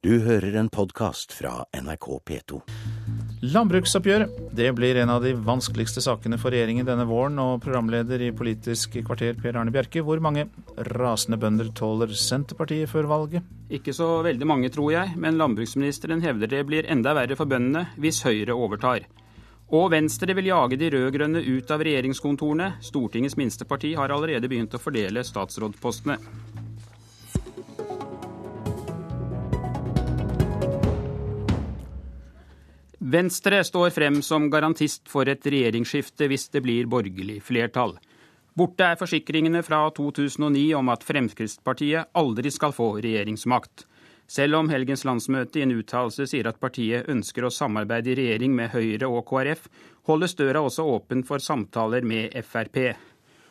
Du hører en podkast fra NRK P2. Landbruksoppgjør. det blir en av de vanskeligste sakene for regjeringen denne våren. Og programleder i Politisk kvarter, Per Arne Bjerke, hvor mange rasende bønder tåler Senterpartiet før valget? Ikke så veldig mange, tror jeg, men landbruksministeren hevder det blir enda verre for bøndene hvis Høyre overtar. Og Venstre vil jage de rød-grønne ut av regjeringskontorene. Stortingets minste parti har allerede begynt å fordele statsrådpostene. Venstre står frem som garantist for et regjeringsskifte hvis det blir borgerlig flertall. Borte er forsikringene fra 2009 om at Fremskrittspartiet aldri skal få regjeringsmakt. Selv om helgens landsmøte i en uttalelse sier at partiet ønsker å samarbeide i regjering med Høyre og KrF, holdes døra også åpen for samtaler med Frp.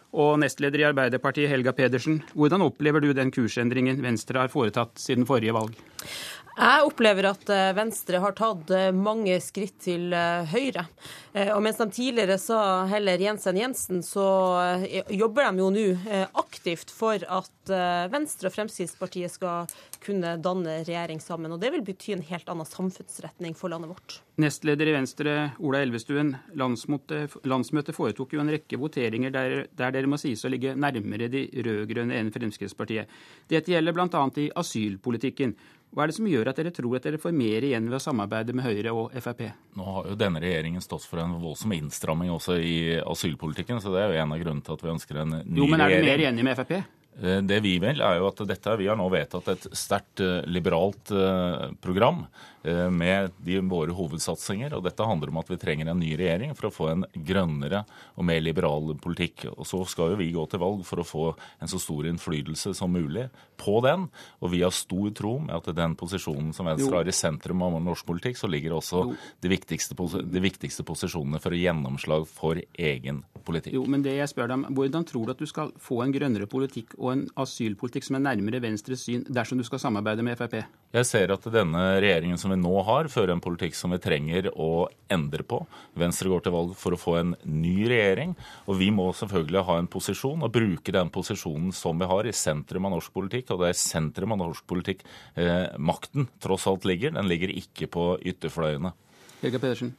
Og nestleder i Arbeiderpartiet, Helga Pedersen, hvordan opplever du den kursendringen Venstre har foretatt siden forrige valg? Jeg opplever at eh, Venstre har tatt eh, mange skritt til eh, høyre. Og mens de tidligere sa heller Jensen Jensen, så jobber de jo nå aktivt for at Venstre og Fremskrittspartiet skal kunne danne regjering sammen. Og det vil bety en helt annen samfunnsretning for landet vårt. Nestleder i Venstre, Ola Elvestuen. Landsmøtet foretok jo en rekke voteringer der, der dere må sies å ligge nærmere de rød-grønne enn Fremskrittspartiet. Dette gjelder bl.a. i asylpolitikken. Hva er det som gjør at dere tror at dere får mer igjen ved å samarbeide med Høyre og Frp? Nå har jo denne regjeringen stått for en voldsom innstramming også i asylpolitikken, så det er jo en av grunnene til at vi ønsker en ny regjering. Jo, men er du mer enig med Frp? Eh, det vi vil, er jo at dette, Vi har nå vedtatt et sterkt eh, liberalt eh, program med de, våre hovedsatsinger. og Dette handler om at vi trenger en ny regjering for å få en grønnere og mer liberal politikk. Og Så skal jo vi gå til valg for å få en så stor innflytelse som mulig på den. Og vi har stor tro med at den posisjonen som Venstre jo. har i sentrum av norsk politikk, så ligger også de viktigste, de viktigste posisjonene for å gjennomslag for egen politikk. Jo, men det jeg spør deg om, Hvordan tror du at du skal få en grønnere politikk og en asylpolitikk som er nærmere Venstres syn, dersom du skal samarbeide med Frp? Jeg ser at denne regjeringen som vi nå har, fører en politikk som vi trenger å endre på. Venstre går til valg for å få en ny regjering, og vi må selvfølgelig ha en posisjon og bruke den posisjonen som vi har i sentrum av norsk politikk, og det er sentrum av norsk politikk eh, makten tross alt ligger. Den ligger ikke på ytterfløyene. Helga Pedersen.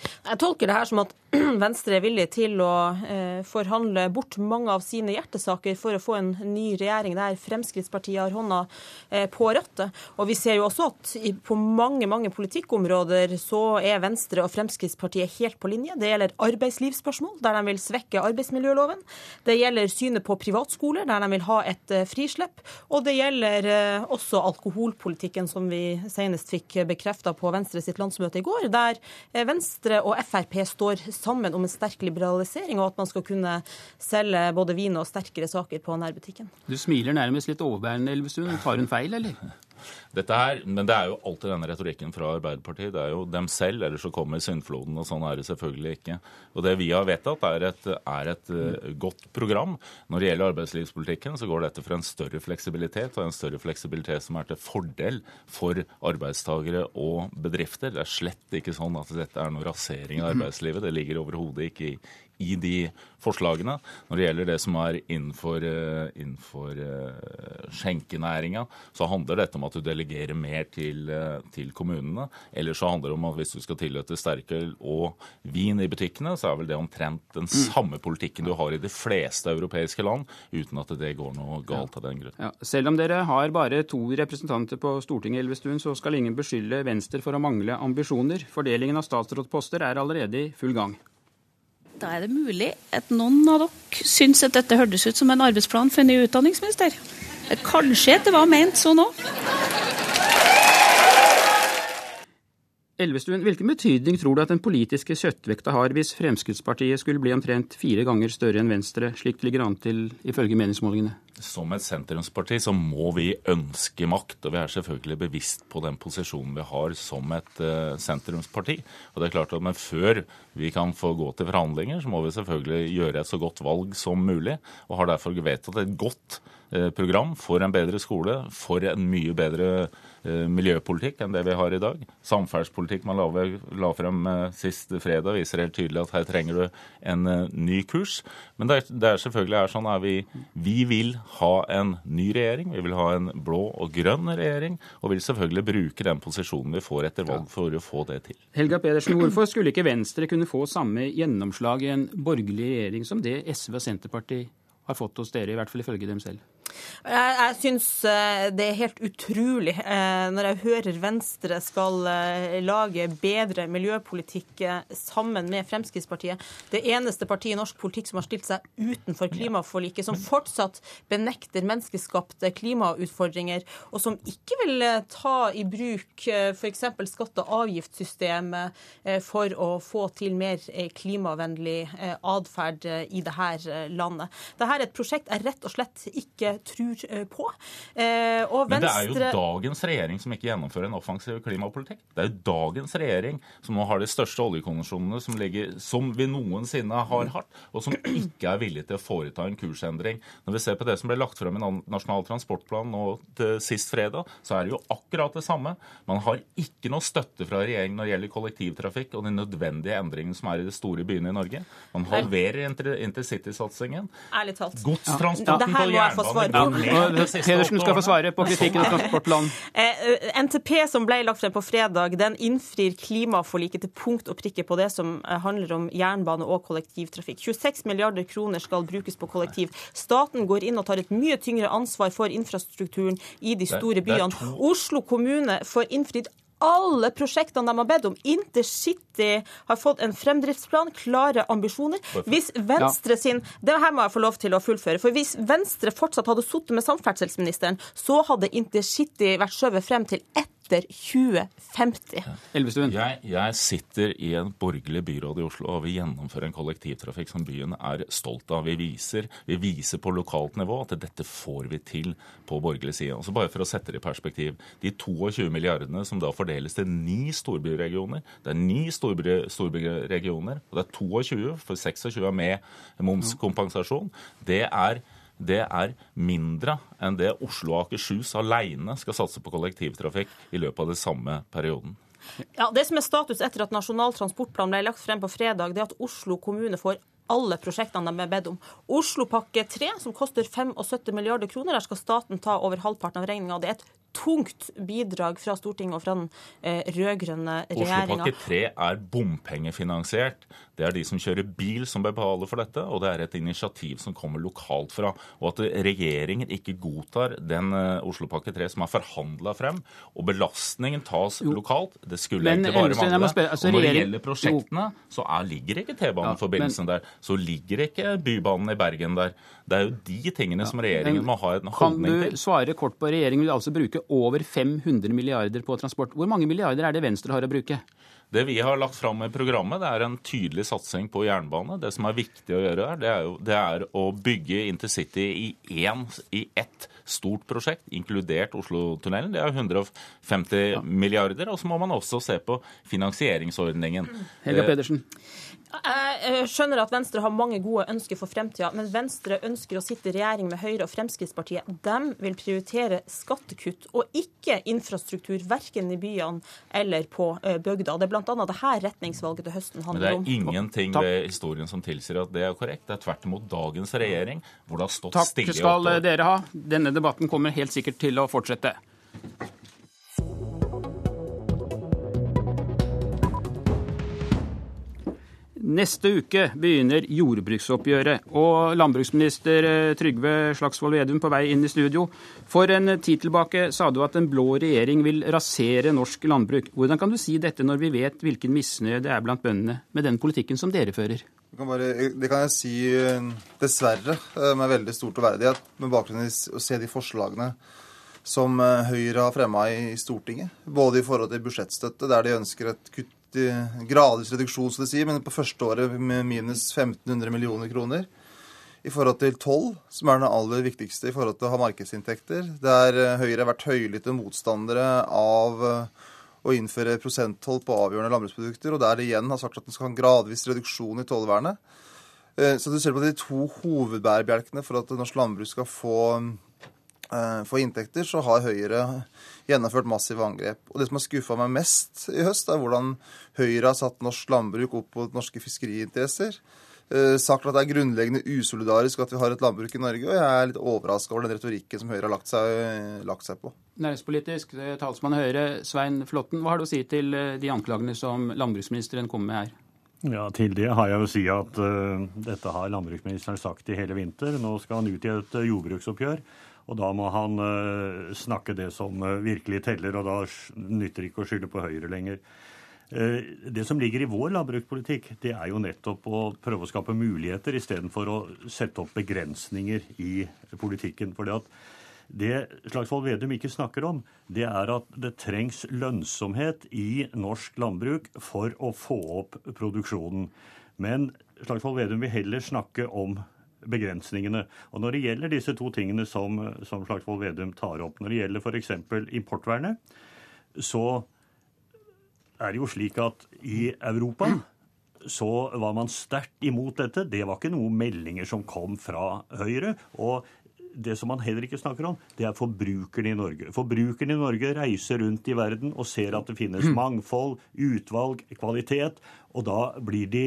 Jeg tolker det her som at Venstre er villig til å eh, forhandle bort mange av sine hjertesaker for å få en ny regjering der Fremskrittspartiet har hånda eh, på rattet. Og vi ser jo også at på mange mange politikkområder så er Venstre og Fremskrittspartiet helt på linje. Det gjelder arbeidslivsspørsmål, der de vil svekke arbeidsmiljøloven. Det gjelder synet på privatskoler, der de vil ha et eh, frislepp. Og det gjelder også alkoholpolitikken, som vi senest fikk bekrefta på Venstre sitt landsmøte i går, der eh, Venstre og Frp står sammen om en sterk liberalisering, og at man skal kunne selge både vin og sterkere saker på nærbutikken. Du smiler nærmest litt overbærende, Elvestuen. Tar hun feil, eller? Dette her, Men det er jo alltid denne retorikken fra Arbeiderpartiet. Det er jo dem selv, eller så kommer syndfloden, og sånn er det selvfølgelig ikke. Og Det vi har vedtatt, er et, er et uh, godt program. Når det gjelder arbeidslivspolitikken, så går dette for en større fleksibilitet, og en større fleksibilitet som er til fordel for arbeidstagere og bedrifter. Det er slett ikke sånn at dette er noe rasering av arbeidslivet. Det ligger overhodet ikke i, i de forslagene. Når det gjelder det som er innenfor, eh, innenfor uh, skjenkenæringa, så handler dette om at du delegerer mer til, uh, til, kommunene. Eller så handler det om at hvis du skal tillate sterkøl og vin i butikkene, så er vel det omtrent den mm. samme politikken du har i de fleste europeiske land, uten at det går noe galt av den grunn. Ja. Selv om dere har bare to representanter på Stortinget, Elvestuen, så skal ingen beskylde Venstre for å mangle ambisjoner. Fordelingen av statsrådposter er allerede i full gang. Da er det mulig at noen av dere syns at dette hørtes ut som en arbeidsplan for en ny utdanningsminister. Kanskje at det var ment sånn òg. Elvestuen, hvilken betydning tror du at den politiske kjøttvekta har hvis Fremskrittspartiet skulle bli omtrent fire ganger større enn Venstre, slik det ligger an til ifølge meningsmålingene? Som et sentrumsparti så må vi ønske makt, og vi er selvfølgelig bevisst på den posisjonen vi har som et uh, sentrumsparti. Og det er klart at Men før vi kan få gå til forhandlinger, så må vi selvfølgelig gjøre et så godt valg som mulig, og har derfor vedtatt et godt uh, program for en bedre skole, for en mye bedre Eh, miljøpolitikk enn det vi har i dag. Samferdselspolitikk man la, frem sist fredag, viser helt tydelig at her trenger du en ny kurs. Men det er selvfølgelig er sånn at vi, vi vil ha en ny regjering, vi vil ha en blå og grønn regjering, og vil selvfølgelig bruke den posisjonen vi får etter valg for å få det til. Helga Pedersen, hvorfor skulle ikke Venstre kunne få samme gjennomslag i en borgerlig regjering som det SV og Senterpartiet har fått hos dere, i hvert fall ifølge dem selv? Jeg, jeg syns eh, det er helt utrolig eh, når jeg hører Venstre skal eh, lage bedre miljøpolitikk sammen med Fremskrittspartiet. Det eneste partiet i norsk politikk som har stilt seg utenfor klimaforliket, som fortsatt benekter menneskeskapte klimautfordringer, og som ikke vil ta i bruk f.eks. skatte- og avgiftssystemet for å få til mer klimavennlig atferd i dette landet. Dette er et prosjekt jeg rett og slett ikke tror eh, på. Eh, og Men det er jo dagens regjering som ikke gjennomfører en offensiv klimapolitikk. Det er jo dagens regjering som nå har de største oljekonsesjonene som, ligger, som vi noensinne har hatt, og som ikke er villig til å foreta en kursendring. Når vi ser på det som ble lagt frem i Nasjonal transportplan nå til sist fredag, så er det jo akkurat det samme. Man har ikke noe støtte fra regjeringen når det gjelder kollektivtrafikk og de nødvendige endringene som er i de store byene i Norge. Man halverer intercitysatsingen. Godstransporten ja. På jernbane Pedersen skal få svare på kritikken av transportplan. Eh, NTP som ble lagt frem på fredag, den innfrir klimaforliket til punkt og prikke på det som eh, handler om jernbane og kollektivtrafikk. 26 milliarder kroner skal brukes på kollektiv. Staten går inn og tar et mye tyngre ansvar for infrastrukturen i de store byene. Oslo kommune får innfridd alle prosjektene de har bedt om. Intercity har fått en fremdriftsplan, klare ambisjoner. Hvis Venstre sin Det her må jeg få lov til å fullføre. For hvis Venstre fortsatt hadde sittet med samferdselsministeren, så hadde intercity vært skjøvet frem til ett etter 2050. Jeg, jeg, sitter i en borgerlig byråd i Oslo og vil gjennomføre en kollektivtrafikk som byen er stolt av. Vi viser, vi viser på lokalt nivå at dette får vi til på borgerlig side. Og bare for å sette det i perspektiv. De 22 milliardene som da fordeles til ni storbyregioner, det er ni storbyregioner, og det er 22, for 26 er med momskompensasjon. Det er det er mindre enn det Oslo og Akershus alene skal satse på kollektivtrafikk i løpet av den samme perioden. Ja, Det som er status etter at Nasjonal transportplan ble lagt frem på fredag, det er at Oslo kommune får alle prosjektene de er bedt om. Oslopakke 3, som koster 75 milliarder kroner, der skal staten ta over halvparten av regninga. Det er et tungt bidrag fra Stortinget og fra den eh, rød-grønne regjeringa. Oslopakke 3 er bompengefinansiert. Det er de som kjører bil som betaler for dette, og det er et initiativ som kommer lokalt fra. Og at regjeringen ikke godtar den eh, Oslopakke 3 som er forhandla frem, og belastningen tas jo. lokalt, det skulle Men, egentlig bare mangle. Altså, og når det gjelder prosjektene, så er, ligger ikke T-baneforbindelsen ja, der. Så ligger ikke Bybanen i Bergen der. Det er jo de tingene ja, som regjeringen må ha en holdning til. Kan du svare kort på regjeringen vil altså bruke over 500 milliarder på transport. Hvor mange milliarder er det Venstre har å bruke? Det vi har lagt fram i programmet, det er en tydelig satsing på jernbane. Det som er viktig å gjøre her, det er, jo, det er å bygge intercity i, én, i ett stort prosjekt, inkludert Oslotunnelen. Det er 150 ja. milliarder. Og så må man også se på finansieringsordningen. Helga Pedersen. Jeg skjønner at Venstre har mange gode ønsker for fremtida, men Venstre ønsker å sitte i regjering med Høyre og Fremskrittspartiet. De vil prioritere skattekutt og ikke infrastruktur, verken i byene eller på eh, bygda. Det er bl.a. dette retningsvalget til høsten handler om. Men det er ingenting ved historien som tilsier at det er korrekt. Det er tvert imot dagens regjering hvor det har stått Takk stille Takk skal dere ha. Denne debatten kommer helt sikkert til å fortsette. Neste uke begynner jordbruksoppgjøret. Og landbruksminister eh, Trygve Slagsvold Vedum på vei inn i studio. For en tid tilbake sa du at en blå regjering vil rasere norsk landbruk. Hvordan kan du si dette når vi vet hvilken misnøye det er blant bøndene med den politikken som dere fører? Kan bare, det kan jeg si eh, dessverre eh, med veldig stor troverdighet, med bakgrunn i å se de forslagene som Høyre har fremma i Stortinget. Både i forhold til budsjettstøtte, der de ønsker et kutt gradvis reduksjon, skal det si, men på første året med minus 1500 millioner kroner. I forhold til toll, som er den aller viktigste i forhold til å ha markedsinntekter, der eh, Høyre har vært høylytte motstandere av eh, å innføre prosenttoll på avgjørende landbruksprodukter, og der de igjen har sagt at den skal ha en gradvis reduksjon i tollvernet. Eh, så du ser på de to hovedbærebjelkene for at norsk landbruk skal få, få inntekter, så har Høyre gjennomført massive angrep. Og Det som har skuffa meg mest i høst, er hvordan Høyre har satt norsk landbruk opp mot norske fiskeriinteresser. eh, sagt at det er grunnleggende usolidarisk at vi har et landbruk i Norge, og jeg er litt overraska over den retorikken som Høyre har lagt seg, lagt seg på. Næringspolitisk eh, talsmann Høyre, Svein Flåtten, hva har du å si til eh, de anklagene som landbruksministeren kommer med her? Ja, Til det har jeg å si at uh, dette har landbruksministeren sagt i hele vinter. Nå skal han ut i et jordbruksoppgjør. Og da må han uh, snakke det som virkelig teller, og da nytter det ikke å skylde på Høyre lenger. Det som ligger i vår landbrukspolitikk, det er jo nettopp å prøve å skape muligheter istedenfor å sette opp begrensninger i politikken. For det Slagsvold Vedum ikke snakker om, det er at det trengs lønnsomhet i norsk landbruk for å få opp produksjonen. Men Slagsvold Vedum vil heller snakke om begrensningene. Og når det gjelder disse to tingene som, som Slagsvold Vedum tar opp, når det gjelder f.eks. importvernet, så er det jo slik at i Europa så var man sterkt imot dette. Det var ikke noen meldinger som kom fra Høyre. Og det som man heller ikke snakker om, det er forbrukerne i Norge. Forbrukerne i Norge reiser rundt i verden og ser at det finnes mangfold, utvalg, kvalitet, og da blir de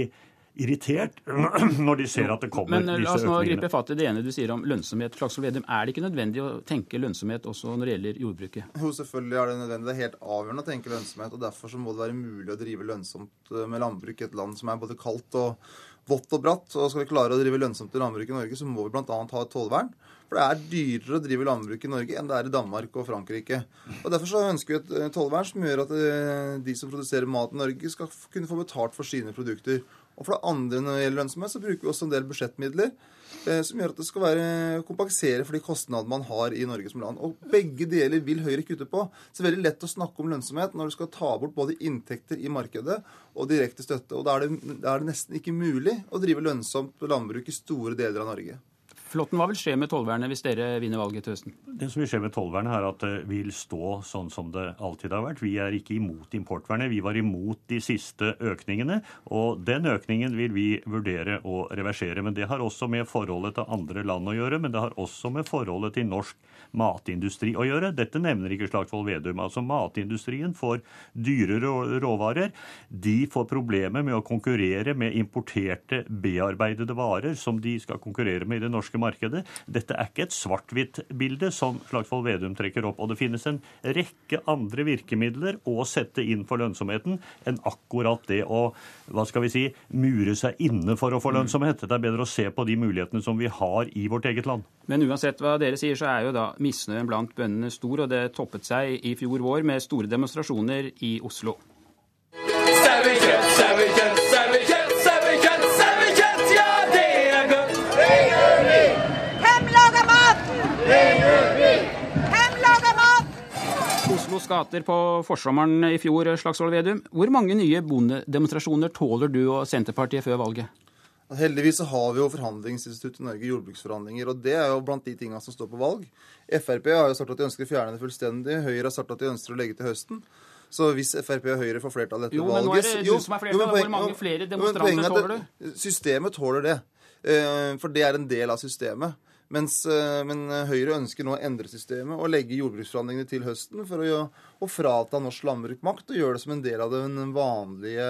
irritert når de ser at det kommer Men, disse økningene. Men la oss nå gripe fatt i det ene du sier om lønnsomhet. Slagsvold Vedum, er det ikke nødvendig å tenke lønnsomhet også når det gjelder jordbruket? Jo, selvfølgelig er det nødvendig. Det er helt avgjørende å tenke lønnsomhet. og Derfor så må det være mulig å drive lønnsomt eh, med landbruk i et land som er både kaldt og vått og bratt. og Skal vi klare å drive lønnsomt i landbruk i Norge, så må vi bl.a. ha et tollvern. For det er dyrere å drive landbruk i Norge enn det er i Danmark og Frankrike. Og Derfor så ønsker vi et eh, tollvern som gjør at eh, de som produserer mat i Norge, skal kunne få betalt for sine produkter. Og for det andre når det gjelder lønnsomhet, så bruker vi også en del budsjettmidler eh, som gjør at det skal være kompensere for de kostnadene man har i Norge som land. Og begge deler vil Høyre kutte på. Så det er veldig lett å snakke om lønnsomhet når du skal ta bort både inntekter i markedet og direkte støtte. Og da er det, da er det nesten ikke mulig å drive lønnsomt landbruk i store deler av Norge. Flåtten, hva vil skje med tollvernet hvis dere vinner valget til høsten? Det som vil skje med tollvernet, er at det vil stå sånn som det alltid har vært. Vi er ikke imot importvernet. Vi var imot de siste økningene. Og den økningen vil vi vurdere å reversere. Men det har også med forholdet til andre land å gjøre. Men det har også med forholdet til norsk matindustri å gjøre. Dette nevner ikke Slagsvold Vedum. Altså Matindustrien får dyrere råvarer. De får problemer med å konkurrere med importerte, bearbeidede varer som de skal konkurrere med i det norske markedet. Dette er ikke et svart-hvitt-bilde som Slagsvold Vedum trekker opp. Og det finnes en rekke andre virkemidler å sette inn for lønnsomheten enn akkurat det å hva skal vi si, mure seg inne for å få lønnsomhet. Det er bedre å se på de mulighetene som vi har i vårt eget land. Men uansett hva dere sier, så er jo da misnøyen blant bøndene stor, og det toppet seg i fjor vår med store demonstrasjoner i Oslo. Sauekjøtt, Oslos gater på forsommeren i fjor, Slagsvold Vedum. Hvor mange nye bondedemonstrasjoner tåler du og Senterpartiet før valget? Heldigvis så har vi jo forhandlingsinstitutt i Norge, jordbruksforhandlinger. og Det er jo blant de tingene som står på valg. Frp har jo sagt at de ønsker å fjerne det fullstendig. Høyre har sagt at de ønsker å legge til høsten. Så hvis Frp og Høyre får flertall etter jo, valget Jo, men nå er det du som er flertall. Hvor mange flere demonstranter tåler du? Systemet tåler det. Eh, for det er en del av systemet. Mens, eh, men Høyre ønsker nå å endre systemet og legge jordbruksforhandlingene til høsten for å, å frata norsk landbruk makt og gjøre det som en del av den vanlige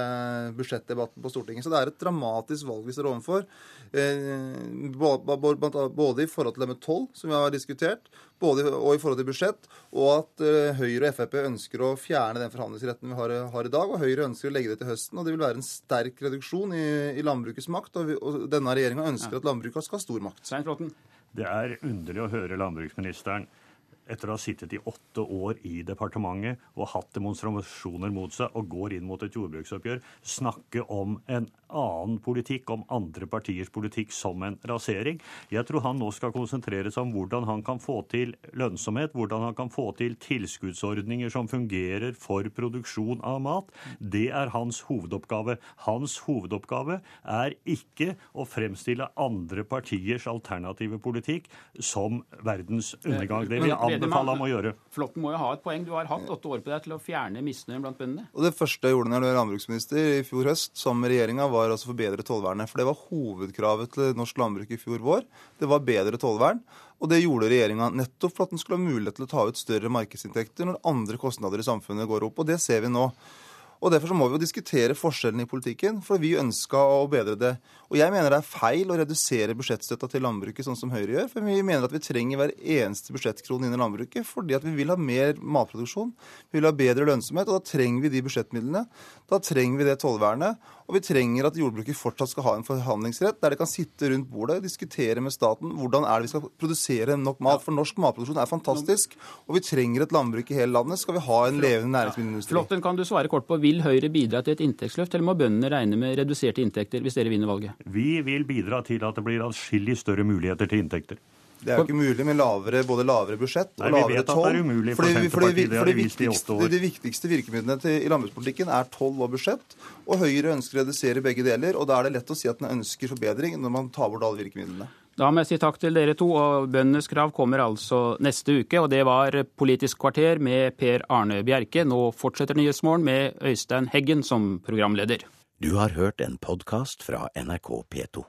budsjettdebatten på Stortinget. Så det er et dramatisk valg vi står overfor. Eh, både i forhold til det med toll, som vi har diskutert, både, og i forhold til budsjett, og at eh, Høyre og Frp ønsker å fjerne den forhandlingsretten vi har, har, i dag. Og Høyre ønsker å legge det til høsten. og Det vil være en sterk reduksjon i, i landbrukets makt. Og, vi, og denne regjeringa ønsker at landbruket skal ha stor makt. Det er underlig å høre landbruksministeren etter å ha sittet i åtte år i departementet og hatt demonstrasjoner mot seg og går inn mot et jordbruksoppgjør, snakke om en annen politikk, om andre partiers politikk som en rasering. Jeg tror han nå skal konsentrere seg om hvordan han kan få til lønnsomhet, hvordan han kan få til tilskuddsordninger som fungerer for produksjon av mat. Det er hans hovedoppgave. Hans hovedoppgave er ikke å fremstille andre partiers alternative politikk som verdens undergang. Det vil jeg anbefale ham å gjøre. Flåtten må jo ha et poeng. Du har hatt åtte år på deg til å fjerne misnøyen blant bøndene. Og Det første jeg gjorde når jeg ble landbruksminister i fjor høst, sammen med regjeringa, var altså å forbedre tollvernet. For det var hovedkravet til norsk landbruk i fjor vår. Det var bedre tollvern. Og det gjorde regjeringa nettopp for at den skulle ha mulighet til å ta ut større markedsinntekter når andre kostnader i samfunnet går opp. Og det ser vi nå. Og Derfor så må vi jo diskutere forskjellene i politikken, for vi ønska å bedre det. Og Jeg mener det er feil å redusere budsjettstøtta til landbruket sånn som Høyre gjør. For vi mener at vi trenger hver eneste budsjettkrone inn i landbruket fordi at vi vil ha mer matproduksjon. Vi vil ha bedre lønnsomhet, og da trenger vi de budsjettmidlene. Da trenger vi det tollvernet. Og vi trenger at jordbruket fortsatt skal ha en forhandlingsrett der de kan sitte rundt bordet og diskutere med staten hvordan er det vi skal produsere nok mat. For norsk matproduksjon er fantastisk, og vi trenger et landbruk i hele landet. Skal vi ha en levende næringsmiddelindustri. Flåtten, kan du svare kort på, Vil Høyre bidra til et inntektsløft, eller må bøndene regne med reduserte inntekter hvis dere vinner valget? Vi vil bidra til at det blir atskillig større muligheter til inntekter. Det er jo ikke mulig med lavere, både lavere budsjett og Nei, vi lavere vet at det er umulig for Senterpartiet, fordi, fordi, de vist i åtte. De viktigste virkemidlene til, i landbrukspolitikken er toll og budsjett. Og Høyre ønsker å redusere begge deler. Og da er det lett å si at en ønsker forbedring når man tar bort alle virkemidlene. Da må jeg si takk til dere to, og Bøndenes krav kommer altså neste uke. Og det var Politisk kvarter med Per Arne Bjerke. Nå fortsetter Nyhetsmorgen med Øystein Heggen som programleder. Du har hørt en podkast fra NRK P2.